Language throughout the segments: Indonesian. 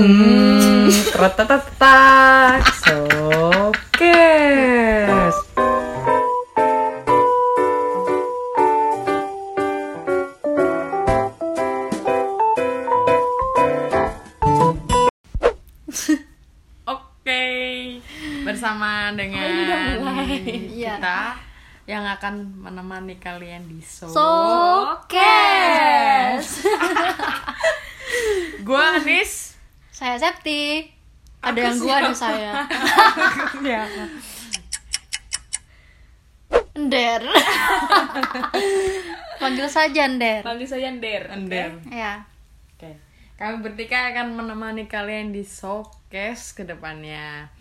Hmm. Sokes. Oke, bersama dengan Iya. kita yang akan menemani kalian di so. Sokes. Gua Anis. Saya Septi. Ada yang gua ada saya. ya. Ender. Panggil saja Ender. Panggil saya Der. Ender. Ya. Oke. Kami bertiga akan menemani kalian di showcase ke depannya.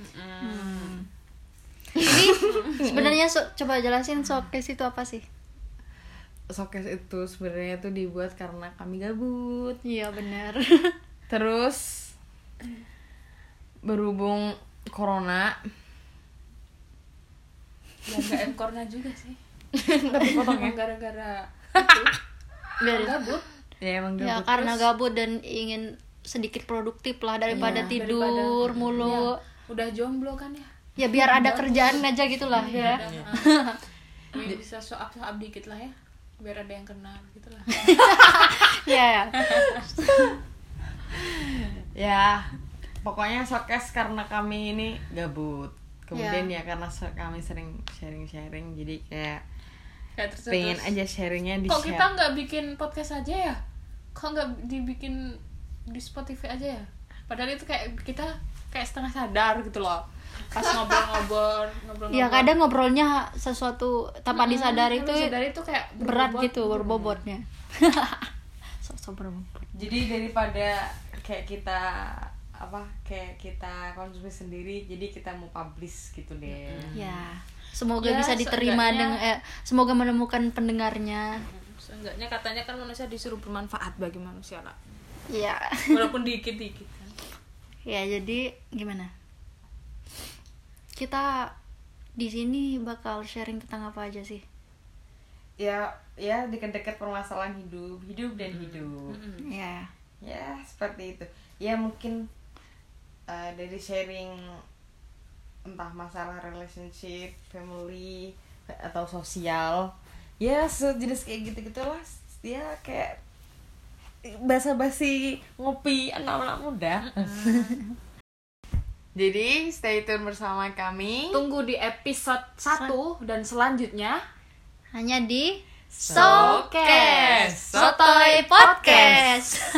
Ini sebenarnya so- coba jelasin showcase itu apa sih? Showcase itu sebenarnya tuh dibuat karena kami gabut. Iya benar. Terus berhubung corona, Ya enggak M corner juga sih. tapi potong ya. Emang gara-gara Biar gabut. Ya emang ya gabut. karena gabut dan ingin sedikit produktif lah daripada Iya, tidur Daripada- mulu. Iya, udah jomblo kan ya. Ya biar ada kerjaan aja gitu lah ya. Biar bisa so up so up dikit lah ya. Biar ada yang kenal gitu lah. Ya. Ya, pokoknya showcase karena kami ini gabut. Kemudian ya, karena so- kami sering sharing-sharing, jadi kayak Kayak terus pengen aja sharingnya di Kok kita nggak bikin podcast aja ya? Kok nggak dibikin di Spotify aja ya? Padahal itu kayak kita kayak setengah sadar gitu loh. Pas ngobrol-ngobrol, ngobrol-ngobrol. Ya kadang ngobrolnya sesuatu tanpa disadari itu sadari itu kayak berat gitu berbobotnya. Sok-sok berbobot. jadi daripada kayak kita apa kayak kita konsumsi sendiri jadi kita mau publish gitu deh Ya, semoga Ya, bisa diterima seenggaknya- dengan eh, semoga menemukan pendengarnya. Seenggaknya katanya kan manusia disuruh bermanfaat bagi manusia lah. Ya. Walaupun dikit-dikit kan. Ya, jadi gimana? Kita di sini bakal sharing tentang apa aja sih? ya ya deket-deket permasalahan hidup hidup dan hidup Ya. ya seperti itu. Ya mungkin uh, dari sharing entah masalah relationship family atau sosial ya sejenis kayak gitu gitulah ya kayak basa-basi ngopi anak-anak muda. Jadi stay tune bersama kami. Tunggu di episode 1 dan selanjutnya. Hanya di Sokes. Sotoy Podcast.